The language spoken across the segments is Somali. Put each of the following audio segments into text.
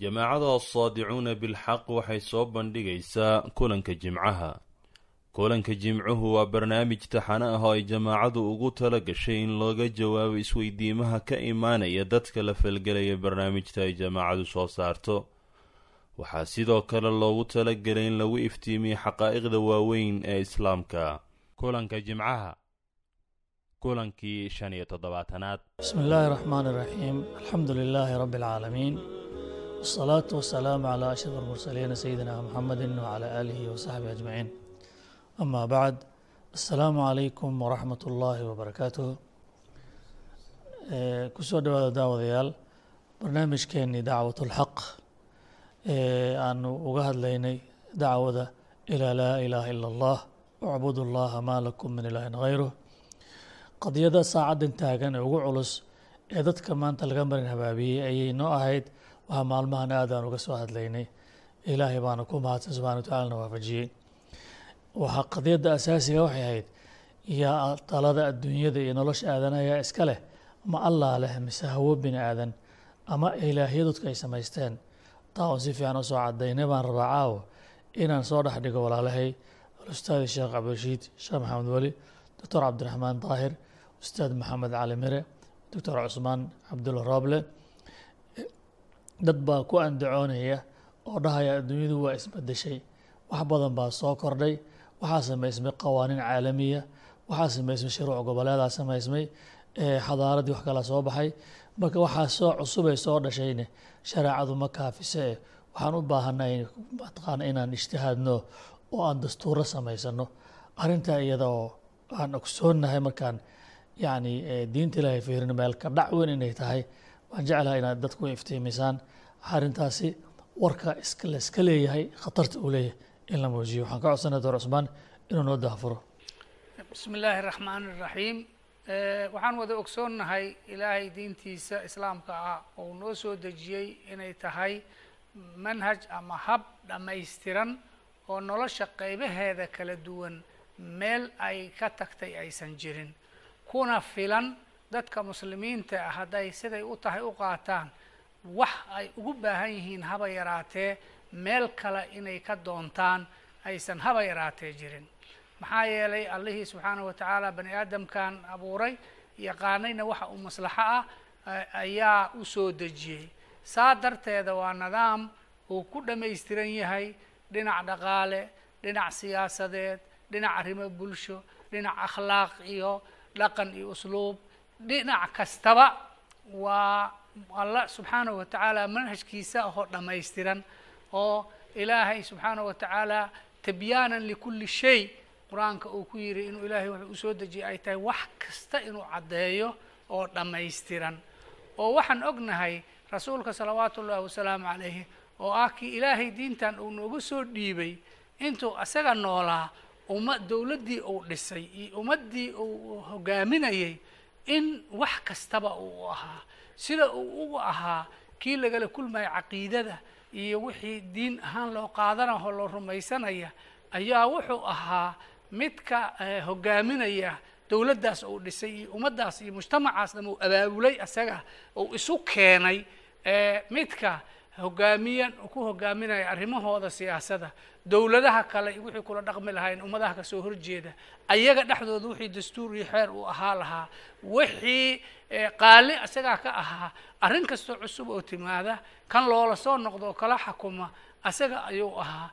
jamaacada asaadicuuna bilxaq waxay soo bandhigaysaa kulanka jimcaha. Kulanka jimcuhu waa barnaamij taxano ah oo ay jamaacadu ugu tala gashay in looga jawaabo isweydiimaha ka imaanaya dadka la falgelaya barnaamijta ay jamaacadu soo saarto. Waxaa sidoo kale loogu talagelay in lagu iftiimiyo xaqaa'iqda waaweyn ee islaamka. Kulanka jimcaha kulankii shan iyo toddobaatanaad. Bismi illaahi raxmaan iraxiim alxamdu lilaahi rabbi alcaalamiin wالsalaatu wasalaamu calaa ashraf almursaliina sayidina muxamedi wcalaa aalihi wasaxbihi ajmaciin ama bacd assalaamu calaykum waraxmat ullaahi wabarakaatuh kusoo dhawaada daawadayaal barnaamijkeenii dacwat اlxaq ee aanu uga hadlaynay dacwada ilaa laa ilaaha ila allah wacbudu llaha maa lakum min ilaahin hayruh qadiyada saacaddan taagan ee ugu culus ee dadka maanta laga marin habaabiyey ayay noo ahayd waxaa maalmahan aadaan uga soo hadlaynay. Ilaahay baana ku mahadsan subxana wa tacala na waafajiyey. Waxaa qadiyadda asaasiga waxay ahayd yaa talada adduunyada iyo nolosha aadana yaa iska leh ama allaa leh mise hawo bini aadan? Ama ilaahya dadku ay samaysteen? Taa oon si fiican u soo cadaynay baan rabaa caawo inaan soo dhex dhigo walaalahay. Alustaadi sheekh cabdirashiid sheekh maxamed weli doctor cabdiraxmaan daahir ustaad maxamed cali mire doctor cusmaan cabdulla rooble dad baa ku andacoonaya oo dhahaya adduunyadu waa isbedeshay wax badan baa soo kordhay. Waxaa samaysmay qawaaniin caalamiya. Waxaa samaysmay shuruuc goboleedaa samaysmay xadaaradii wax kala soo baxay. Marka waxaa soo cusubay soo dhashayne shareecadu ma kaafise. Eh waxaan u baahanay mataqaana inaan ijtihaadno oo aan dastuuro samaysano. Arrintaa iyada oo aan ogsoonnahay markaan yacni diinta ilaahay fiirino meel ka dhac weyn inay tahay waan jeclahay inaad dadku iftiimisaan. Arrintaasi warka iska la iska leeyahay khatarta uu leeyahay in la muujiyo. Waxaan ka codsanaya doctor cusmaan inuu noo daafuro bismi illaahi raxmaan iraxiim waxaan wada ogsoonnahay ilaahay diintiisa islaamka ah oo noo soo dejiyey inay tahay manhaj ama hab dhammaystiran oo nolosha qaybaheeda kala duwan meel ay ka tagtay aysan jirin kuna filan dadka muslimiinta ah hadday siday u tahay u qaataan wax ay ugu baahan yihiin haba yaraatee meel kale inay ka doontaan aysan haba yaraatee jirin. Maxaa yeelay allihii subxaanahu wa tacaala bani aadamkan abuuray yaqaanayna waxa uu maslaxo ah ayaa u soo dejiyey. Saa darteeda waa nidaam uu ku dhammaystiran yahay dhinac dhaqaale dhinac siyaasadeed dhinac arrimo bulsho dhinac akhlaaq iyo dhaqan iyo usluub dhinac kastaba waa alla subxaanahu wa tacaala manhajkiisa ahoo dhammaystiran oo ilaahay subxaanahu wa tacaala tibyaanan likulli shay qur'aanka uu ku yidhi inuu ilaahay wuxuu u soo dejiyay ay tahay wax kasta inuu caddeeyo oo dhammaystiran. Oo waxaan ognahay rasuulka salawaatu ullaahi wasalaamu calayhi oo ah kii ilaahay diintan uu noogu soo dhiibay intuu asaga noolaa umma dowladdii uu dhisay iyo ummaddii uu hogaaminayay in wax kastaba uu ahaa. Sida uu ugu ahaa kii lagala kulmaya caqiidada iyo wixii diin ahaan loo qaadanaho loo rumaysanaya ayaa wuxuu ahaa midka hogaaminaya dowladdaas uu dhisay iyo ummaddaas iyo mujtamacaas dham uu abaabulay asaga uu isu keenay midka hogaamiyan ku hogaaminaya arrimahooda siyaasada. Dowladaha kale wixii kula dhaqmi lahayn ummadaha ka soo horjeeda ayaga dhexdooda wixii dastuur iyo xeer uu ahaa lahaa. Wixii qaali isagaa ka ahaa arrin kastoo cusub oo timaada kan loola soo noqdo kala xakuma asaga ayuu ahaa.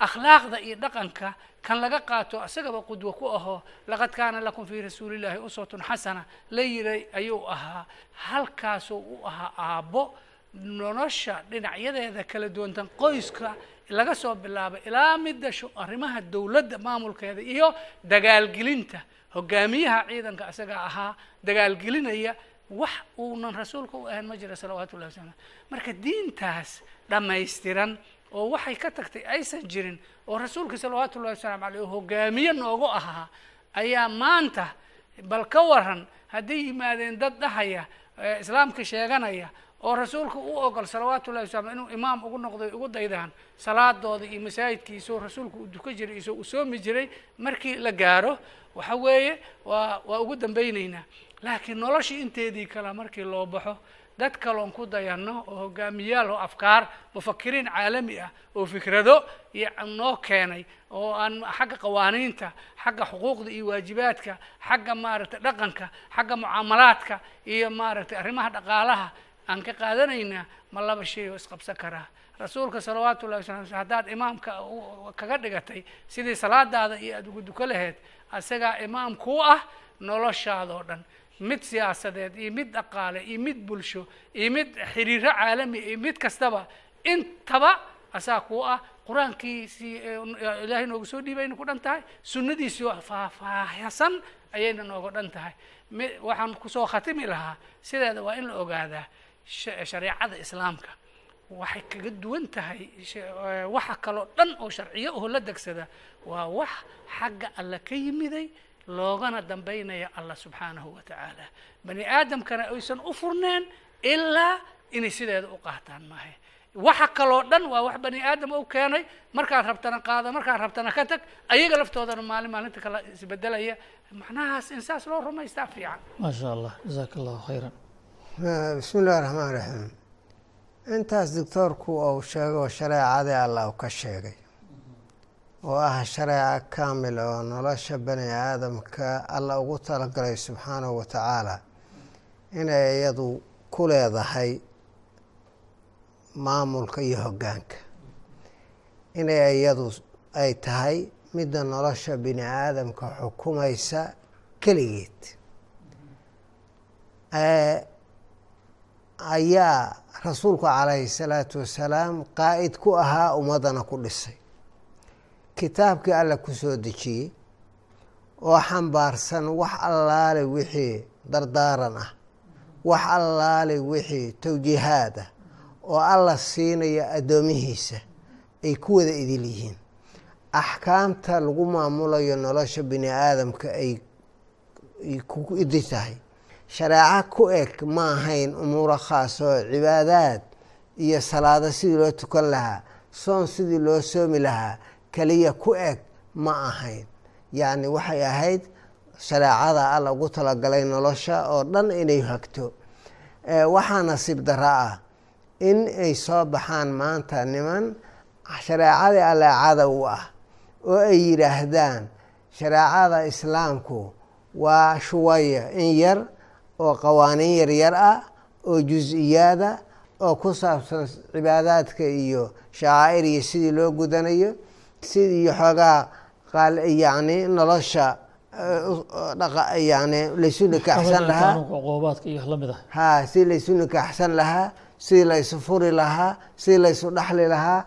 Akhlaaqda iyo dhaqanka kan laga qaato isagaba qudwo ku aho laqad kaana lakum fii rasuulillahi uswatun xasana la yiray ayuu ahaa. Halkaasuu u ahaa aabbo nolosha dhinacyadeeda kala duwantan qoyska laga soo bilaabo ilaa midda arrimaha dowladda maamulkeeda iyo dagaalgelinta hogaamiyaha ciidanka isaga ahaa dagaalgelinaya wax uunan rasuulka u ahayn ma jira salawaatu ullahi wasalam marka diintaas dhammaystiran oo waxay ka tagtay aysan jirin oo rasuulka salawaatu ullahi wasalaamu aleyh oo hogaamiye noogu ahaa ayaa maanta bal ka waran hadday yimaadeen dad dhahaya islaamka sheeganaya oo rasuulka u ogol salawaatu ullahi wasalam inuu imaam ugu noqday ugu daydaan salaadooda iyo masaajidkiisao rasuulku uu duka jiray isoo uu soomi jiray markii la gaaro. Waxa weeye waa waa ugu dambeyneynaa laakiin noloshii inteedii kale markii loo baxo dad kaloon ku dayanno oo hogaamiyaal oo afkaar mufakiriin caalami ah oo fikrado iyo noo keenay oo aan xagga qawaaniinta xagga xuquuqda iyo waajibaadka xagga maaragtay dhaqanka xagga mucaamalaadka iyo maaragtay arrimaha dhaqaalaha aan ka qaadanaynaa ma laba shay oo isqabsan karaa rasuulka salawaatu ullahi wasala sl haddaad imaamka kaga dhigatay sidii salaadaada iyo aada ugu duko laheyd isagaa imaam kuu ah noloshaadoo dhan. Mid siyaasadeed iyo mid dhaqaale iyo mid bulsho iyo mid xiriiro caalami iyo mid kastaba intaba asaa kuu ah qur'aankiisii ilaahay noogu soo dhiibayna ku dhan tahay sunnadiisii faahfaahsan ayayna nooga dhan tahay. Mi waxaan ku soo khatimi lahaa sideeda waa in la ogaadaa shareecada islaamka waxay kaga duwan tahay waxa kaloo dhan oo sharciyo oo la degsada waa wax xagga alla ka yimiday loogana dambaynaya allah subxaanahu wa tacaala. Bani aadamkana aysan u furneen ilaa inay sideeda u qaataan maahe. Waxa kaloo dhan waa wax bani aadam u keenay markaad rabtana qaada markaad rabtana ka tag ayaga laftoodana maalin maalinta kale isbedelaya. Macnahaas in saas loo rumaystaa fiican. Maa sha allah jazaaka allahu khayran bismi illahi raxmaan raxiim intaas doctoorku uu sheego shareecadii allah u ka sheegay. Oo ah shareeca kaamil oo nolosha bani aadamka alla ugu talagalay subxaanahu wa tacaala inay iyadu ku leedahay maamulka iyo hoggaanka. Inay iyadu ay tahay midda nolosha bini aadamka xukumaysa keligeed ayaa rasuulku calayhi salaatu wasalaam qaa'id ku ahaa ummadana ku dhisay. Kitaabkii alla ku soo dejiyey oo xambaarsan wax allaale wixii dardaaran ah wax allaale wixii tawjiihaad ah oo alla siinaya addoomihiisa ay ku wada idil yihiin. Axkaamta lagu maamulayo nolosha bini aadamka ay ku idi tahay shareeco ku eg ma ahayn umuuro khaas oo cibaadaad iyo salaado sidii loo tukan lahaa soon sidii loo soomi lahaa keliya ku eg ma ahayn. Yacni waxay ahayd shareecada alla ugu talagalay nolosha oo dhan inay hagto. Waxaa nasiib daro ah in ay soo baxaan maanta niman shareecadii alle cadow ah oo ay yidhaahdaan shareecada islaamku waa shuwaya in yar oo qawaaniin yaryar ah oo jus-iyaada oo ku saabsan cibaadaadka iyo shacaa'ir iyo sidii loo gudanayo sidii xoogaa yani nolosha yani laysu nikaaxsan lahaa. ah. Ha sidii laysu nikaaxsan lahaa sidii laysu furi lahaa sidii laysu dhaxli lahaa.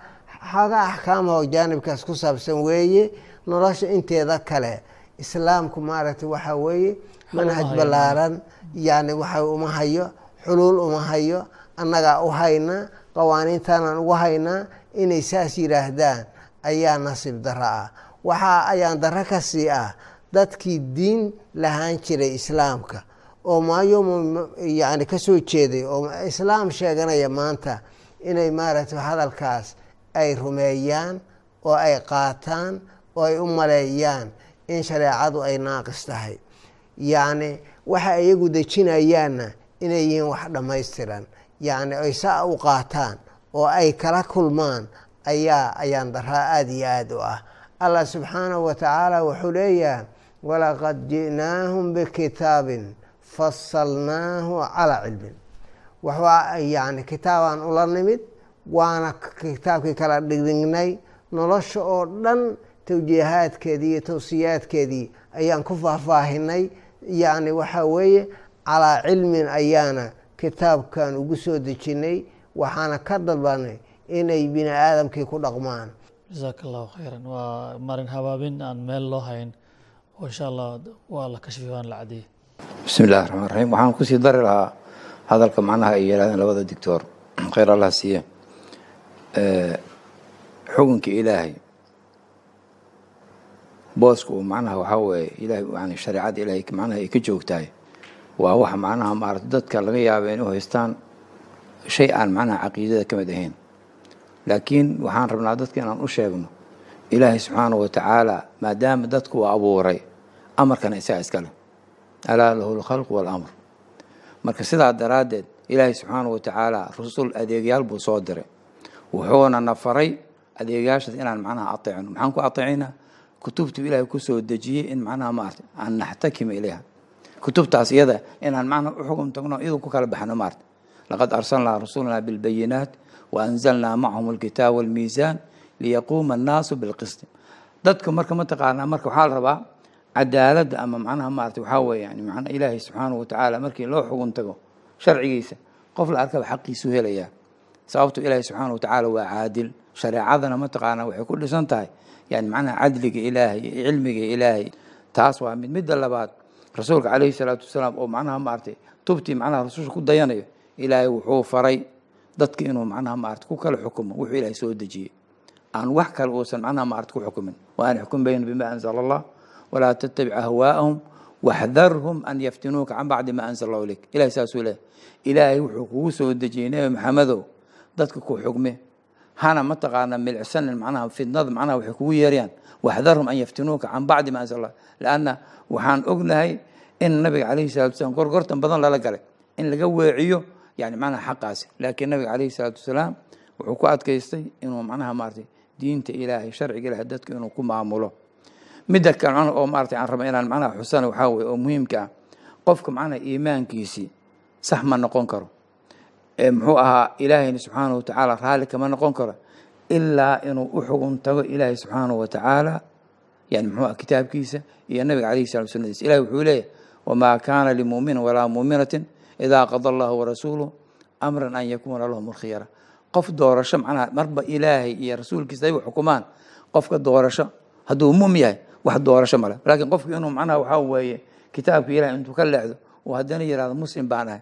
Xoogaa axkaamaho jaanibkaas ku saabsan weeye nolosha inteeda kale. Islaamku maaragtay waxaa weeye manhaj ballaaran yani waxa uma hayo xuluul uma hayo annagaa u hayna qawaaniintaanaan ugu haynaa inay saas yidhaahdaan ayaa nasiib darro ah. Waxaa ayaan darro ka sii ah dadkii diin lahaan jiray islaamka oo maayomo yani ka soo jeeday oo islaam sheeganaya maanta inay maaragtay hadalkaas ay rumeeyaan oo ay qaataan oo ay u maleeyaan in shareecadu ay naaqis tahay yacni waxa iyagu dejinayaanna inay yihiin wax dhammaystiran. Yacni ay saa u qaataan oo ay kala kulmaan ayaa ayaan daraa aada iyo aada u ah. Allah subxaanahu wa tacaala wuxuu leeyahay walaqad ji'naahum bikitaabin fasalnaahu calaa cilmin. Yani kitaabaan ula nimid waana kitaabkii kala dhigdhignay nolosha oo dhan tawjiihaadkeedii iyo tawsiyaadkeedii ayaan ku faahfaahinay yacni waxaa weeye calaa cilmin ayaana kitaabkan ugu soo dejinay waxaana ka dalbanay inay bini aadamkii ku dhaqmaan. Jasaaka allahu khayran. Waa marin habaabin aan meel loo hayn. Oo insha allah waa la kashfi waan la cadiyey. Bismi illahi raxmaan raxiim waxaan ku sii dari lahaa hadalka macnaha ay yidhahdeen labada doctor. Khayr allah siiye xukunka ilaahay booska uu macnaha waxaa weeye ilahay shareecada ilaahay macnaha ay ka joogtahay. Waa wax macnaha maarata dadka laga yaaba u haystaan shay aan macnaha caqiidada ka mid ahayn. Laakiin waxaan rabnaa dadka inaan u sheegno ilaahay subxaanahu wa tacaala maadaama dadku uu abuuray amarkana isaga iskale alaa lahu lkhalqu waalamr marka sidaa daraaddeed ilaahay subxaanahu watacaala rusul adeegyaal buu soo diray. Wuxuuna na faray adeegyaashaas inaan macnaha ateecno. Maxaan ku ateecaynaa kutubtu ilaahay ku soo dejiyey in macnaha maarata aan naxtakima ilayha. Kutubtaas iyada inaan macnaha u tagno iyadu ku kala baxno maarata laqad arsalnaa rasulana bilbayinaat wa anzalnaa macahum alkitaab walmiisaan liyaquuma annaasu bilqisti. Dadka marka mataqaanaa marka waxaa la rabaa cadaaladda ama macnaha maarata waxaa weeye yani macnaha ilaahay subxaanahu watacaala markii loo xugun tago sharcigiisa qof la arkaba xaqiisu helayaa. Sababtu ilaahay subxaanahu watacaala waa caadil. Shareecadana mataqaanaa waxay ku dhisan tahay yani macnaha cadliga ilaahay iyo cilmiga ilaahay taas waa mid midda labaad rasuulka calayhi salaatu wasalaam oo macnaha maaragtay tubtii macnaha rasuulka ku dayanayo ilaahay wuxuu faray dadka inuu macnaha maarata ku kala xukumo wuxuu ilaahay soo dejiyey aan wax kale uusan macnaha maarata ku xukumin wa an ixkum bayna bima anzala allah walaa tattabic ahwaa'ahum waxdarhum an yaftinuuka can bacdi ma anzala allahu ilayk ilahay saasuu leehay ilaahay wuxuu kugu soo dejiyey nebi maxamedow dadka ku xugme hana mataqaana milcsanin macnaha fidnada macnaha waxay kugu yeerayaan. Waxdarhum an yaftinuuka can bacdi ma allah lanna waxaan ognahay in nabiga calayhi salatu wasalaam gorgortan badan lala galay. In laga weeciyo yani macnaha xaqaasi. Laakiin nabiga calayhi salaatu wasalaam wuxuu ku adkaystay inuu macnaha maaragtay diinta ilaahay sharciga ilahay dadka inuu ku maamulo. Midda kale oo maaragtay aan raba inaan macnaha xusana waxaa weye oo muhiimka ah qofka macnaha iimaankiisii sax ma noqon karo muxuu ahaa ilaahayna subxaanahu watacaala raalli kama noqon karo ilaa inuu u xugun tago ilaahay subxaanahu watacaala yani muxuu ah kitaabkiisa iyo nabiga calayhi salatu sunadiisa ilahi wuxuu leeyahay wamaa kaana limuminin walaa muminatin idaa qada allahu warasuuluhu amran an yakuuna lahum alkhiyara qof doorasho macnaha marba ilaahay iyo rasuulkiisa ay xukumaan qofka doorasho hadduu mum yahay wax doorasho male laakiin qofku inuu macnaha waxaa weeye kitaabka ilahay intuu ka leexdo oo haddana yihahdo muslim baan ahay.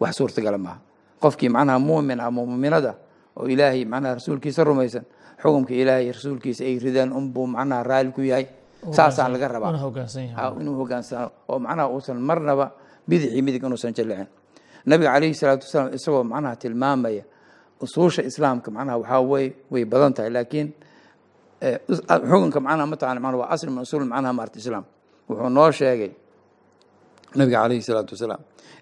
Wax suurtagala maaha qofkii macnaha muumin ama muuminada oo ilaahay macnaha rasuulkiisa rumaysan xukumka ilaahay rasuulkiisa ay ridaan unbuu macnaha raali ku yahay. Saasaan laga rabaa. inuu hogaansano oo macnaha uusan marnaba bidixii midig inuusan jallicin nabiga calayhi salaatu wasalaam isagoo macnaha tilmaamaya usuusha islaamka macnaha waxaa wey way badan tahay laakiin xukunka macnaha mataqana waa asl min usuul macnaha maarta islaam. Wuxuu noo sheegay nabiga calayhi salaatu wasalaam.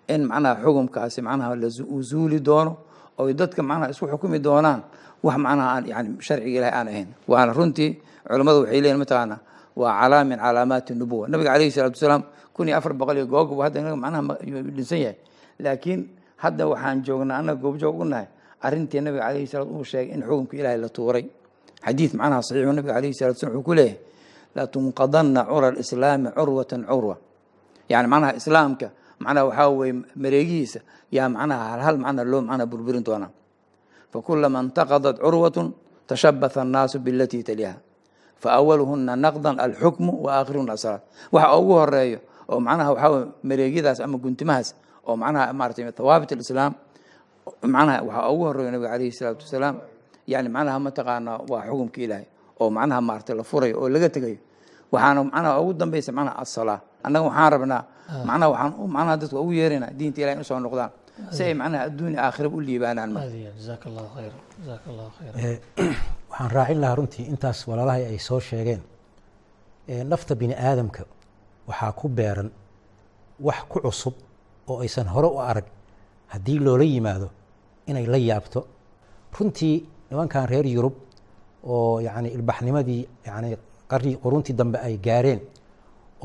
In macnaha xukumkaasi macnaha uu zuuli doono oy dadka macnaha isku xukumi doonaan wax macnaha aan yani sharciga ilahi aan ahayn. Waana runtii culammadu waxay leeyihiin mataqaana waa calaa min calaamaati nubuwa nabiga calayhi salaatu wasalaam kun iyo afar boqol iyo googob hadda inaga macnaha dhinsan yahay. Laakiin hadda waxaan joognaa annaga goobjoog u nahay arrintii nabiga calayhi salaatu uu sheegay in xukumka ilaahay la tuuray. Xadiid macnaha saxiixu nabiga calayhi salatu wasalam wuxuu ku leeyahay latunqadanna cura alislaami curwatan curwa yani macnaha islaamka macnaha waxaa weye mareegihiisa yaa macnaha halhal macna loo macnaha burburin doonaa fakulama intaqadat curwatun tashabatha annaasu bilatii taliha faawaluhuna naqdan alxukmu wa aakhiruhuna asalaat waxa ugu horeeyo oo macnaha waxaa weye mareegyadaas ama guntimahaas oo macnaha maratay thawaabit alislaam macnaha waxaa ugu horeeyo nabiga calayhi salaatu wasalaam yani macnaha mataqaanaa waa xukumka ilaahay oo macnaha maaragtay la furayo oo laga tegayo waxaana macnaha ugu dambeysa macnaha asalaa annaga waxaan rabnaa macnaha waxaan macnaha dadka ugu yeeraynaa diinta ilahay in u soo noqdaan. Si ay macnaha adduunya aakhiraba u liibaanaan khayr waxaan raacin lahaa runtii intaas walaalahay ay soo sheegeen. Nafta bini aadamka waxaa ku beeran wax ku cusub oo aysan hore u arag haddii loola yimaado inay la yaabto. Runtii nimankan reer yurub oo yani ilbaxnimadii yani qarni quruntii dambe ay gaareen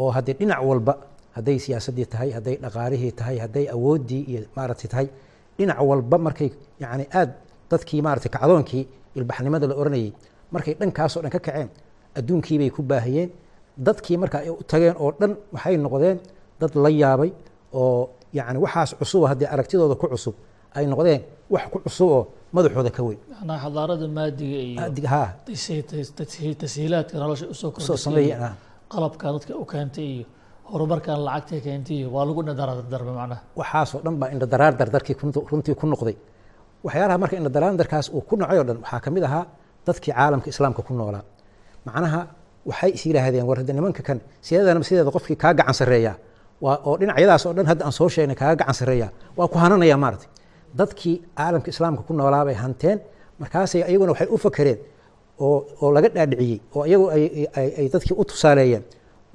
oo haddee dhinac walba hadday siyaasaddii tahay hadday dhaqaalihii tahay hadday awooddii iyo maaragtay tahay dhinac walba markay yani aad dadkii maaragtay kacdoonkii ilbaxnimada la oranayay markay dhankaasoo dhan ka kaceen adduunkiibay ku baahiyeen. Dadkii marka ay u tageen oo dhan waxay noqdeen dad la yaabay oo yani waxaas cusuba haddii aragtidooda ku cusub ay noqdeen wax ku cusub oo madaxooda ka weyn. Xadaarada maadiga iyo tashiilaadka nolosha u soo soo kordhisay. Qalabka dadka u keentay iyo horumarkan lacagta keentay iyo waa lagu darbe macnaha. Waxaasoo dhan baa indha runtii ku noqday. Waxyaalaha marka indha uu ku nacay oo dhan waxaa ka mid ahaa dadkii caalamka islaamka ku noolaa macnaha waxay is yidhaahdeen war nimanka kan sideedana sideeda qofkii kaa gacan sarreeya waa oo dhinacyadaas oo dhan hadda aan soo sheegnay kaaga gacan sarreeya waa ku hananaya maaragtay. Dadkii caalamka islaamka ku noolaa hanteen. Markaasay iyaguna waxay u fakereen oo laga dhaadhiciyey oo iyagu ay dadkii u tusaaleeyeen.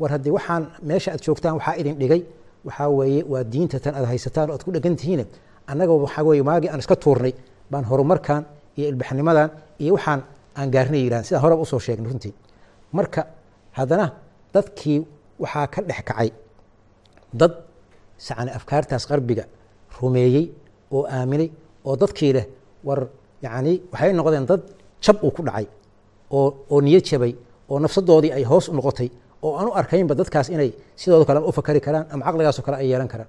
War haddii waxaan meesha aad joogtaan waxaa idin dhigay waxaa weeye waa diinta tan aad haysataan oo aad ku dhegan tihiin annaga waxaa weye maagii aan iska tuurnay baan horumarkan iyo ilbaxnimadan iyo waxaan aan gaarnay yidhahan sidaan horeba u soo sheegnay runtii. Marka haddana dadkii waxaa ka dhex kacay dad sacni afkaartaas qarbiga rumeeyey oo aaminay oo dadkii leh war yacni waxay noqdeen dad jab uu ku dhacay oo niyad jabay oo nafsadoodii ay hoos noqotay oo aan u arkaynba dadkaas inay sidooda kale u fakari karaan ama caqligaasoo kale ay yeelan karaan.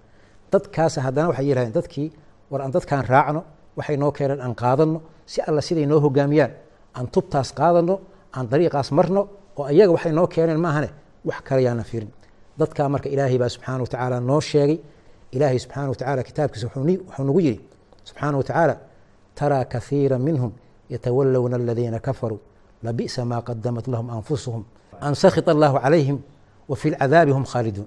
Dadkaas haddana waxay yidhahdeen dadkii war aan dadkaan raacno waxay noo keeneen aan qaadanno si alla siday noo hogaamiyaan aan tubtaas qaadanno aan dariiqaas marno oo ayaga waxay noo keeneen maahane wax kale yaana fiirin. Dadkaa marka ilaahay baa subxaana wa tacaala noo sheegay. Ilaahay subxaana wa tacaala kitaabkiisa wuxuu nagu yidhi subxaana wa tacaala taraa kahiira minhum yatawallawna aladiina kafaruu labi'sa maa qadamat lahum anfusuhum an sakhita allahu calayhim wa fi lcadaabi hum khaaliduun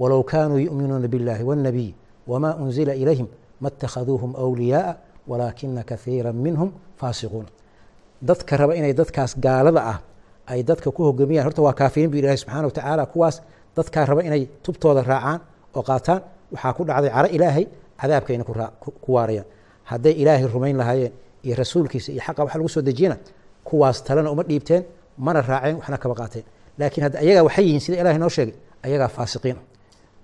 walow kaanuu yu'minuuna biاllahi wاnnabiy wma unzila ilayhim ma اtakhaduuhum أwliyaءa walaakina kahiira minhum faasiquun dadka raba inay dadkaas gaalada ah ay dadka ku hogaamiyaan horta waa kaafiriin bu ilahi subxana wa tacaala kuwaas dadkaa raba inay tubtooda raacaan oo qaataan waxaa ku dhacday caro ilaahay cadaabkayna ku raa- ku- ku waarayaan hadday ilaahay rumayn lahaayeen iyo rasuulkiisa iyo xaqa wax lagu soo dejiyana kuwaas talena uma dhiibteen mana raaceen waxna kaba qaateen. Laakiin hadda ayagaa waxay yihiin sida ilahay noo sheegay ayagaa faasiqiin.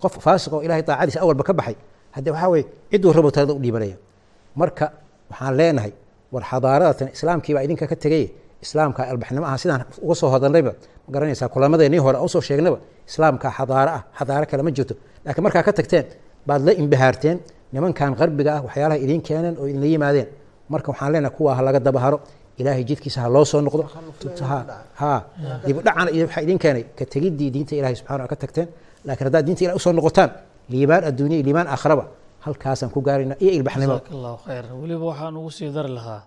Qof faasiq oo ilahay daacadiisa awalba ka baxay hadde waxaa weye cidduu rabo talada u dhiibanaya. Marka waxaan leenahay war xadaaradatan islaamkii baa idinka ka tegay islaamka albaxnimo aha sidaan uga soo hodalnayba ma garanaysaa kulamadeenii hore u soo sheegnaba islaamka xadaaro ah xadaaro kale ma jirto. Laakiin markaa ka tagteen baad la imbihaarteen nimankan qarbiga ah waxyaalaha idiin keeneen oo idinla yimaadeen. Marka waxaan leenahay kuwaa ha dabaharo ilaahay jidkiisa ha loo soo noqdo. Ha ha. Dibudhacana waxaa idin keenay ka tegiddii diinta ilahay subxana ka tagteen. Laakiin haddaad diinta ilahay u soo noqotaan liibaan adduunya iyo liibaan aakhiraba halkaasaan ku gaarayna iyo ilbaxnimo. Jazaaka allahu khayr weliba waxaan ugu sii dari lahaa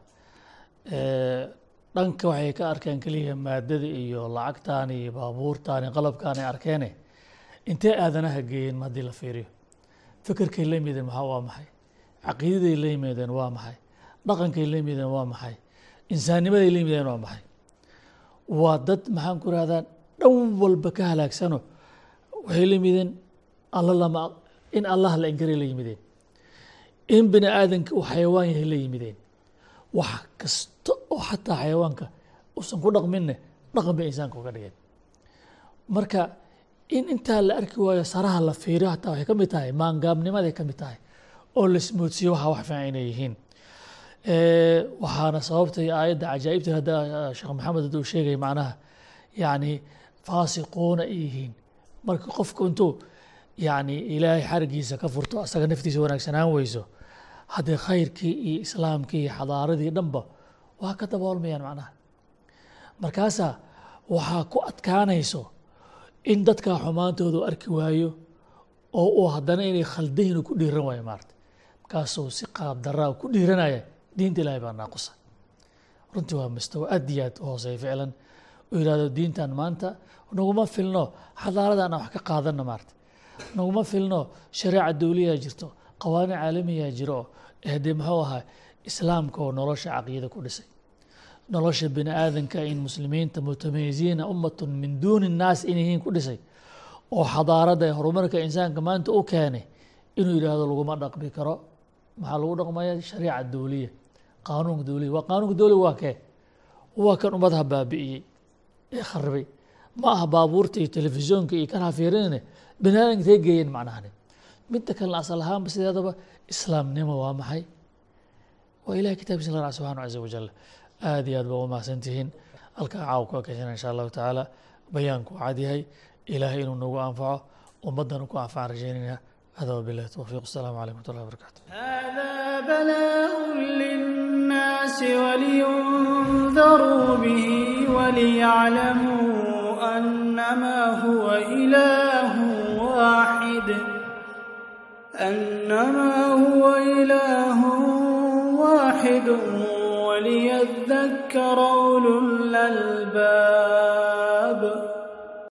dhanka waxay ka arkeen keliya maadada iyo lacagtaan iyo baabuurtaan iyo qalabkaan ay arkeene intee aadanaha geeyeen ma haddii la fiiriyo? Fikirkay la yimideen maxaa waa maxay? Caqiidaday la yimideen waa maxay? Dhaqankay la yimideen waa maxay insaannimaday la yimideen waa maxay? Waa dad maxaan ku rahdaa dhan walba ka halaagsano. Waxay la yimideen alla lama in allah la inkaray la yimideen. In bini aadanka uu xayawaan yahay la yimideen. Wax kasta oo xataa xayawaanka uusan ku dhaqminne dhaqan bay insaanka uga dhigeen. Marka in intaa la arki waayo saraha la fiiriyo hataa waxay ka mid tahay maangaabnimaday ka mid tahay oo la ismoodsiiyo waxa wax fiican inay yihiin waxaana sababtay aayadda cajaa'ibta eh, sheekh maxamed hadda uu sheegay macnaha yacni faasiquuna ay yihiin. Marka qofku intuu yacni ilaahay xarigiisa ka furto asaga naftiisa wanaagsanaan weyso haddii khayrkii iyo islaamkii iyo xadaaradii dhanba waa ka daboolmayaan macnaha. Markaasaa waxaa ku adkaanayso in dadkaa xumaantoodu arki waayo oo uu haddana inay khaldahin ku dhiiran waayo maarata markaasuu si qaab daraa ku dhiiranaya diinta ilaahay baa naaqusa runtii waa mustawa aad iyo aad u ficlan. Uu yidhahdo diintan maanta naguma filno xadaaradan aan wax ka qaadana maarata naguma filno shareeca dawliyaa jirto qawaaniin caalamiyaa jiro ee dee muxuu ahaa islaamka oo nolosha caqiida ku dhisay. Nolosha bini aadanka in muslimiinta mutamayisiina ummatun min duuni nnaas inay yihiin ku dhisay. Oo xadaaradda ee horumarka insaanka maanta u keenay inuu yidhaahdo laguma dhaqmi karo. Maxaa lagu dhaqmaya? Shariica dawliya qaanuunka dawliya waa qaanuunka dawliga waa kee waa kan ummadaha baabi'iyey ee kharibay ma aha baabuurta iyo telefishoonka iyo kan hafiirinine bini aadanka intay geeyeen macnahani midda kalena asal ahaanba sideedaba islaamnimo waa maxay waa ilahay kitaabkiisa la raaca subxaana caza wajal aad iyo aad baa u mahadsantihiin halkaa caaw ka kashana insha allahu tacaala bayaanku uu cad yahay ilaahay inuu nagu anfaco ummaddana ku anfacaan rajaynayna hada wabillahi towfiiq asalaamu calaykum watullahi wabarakatu هذا بلاء الناس ولينذروا به وليعلموا أنما هو إله واحد أنما هو إله واحد وليذكر أولو الألباب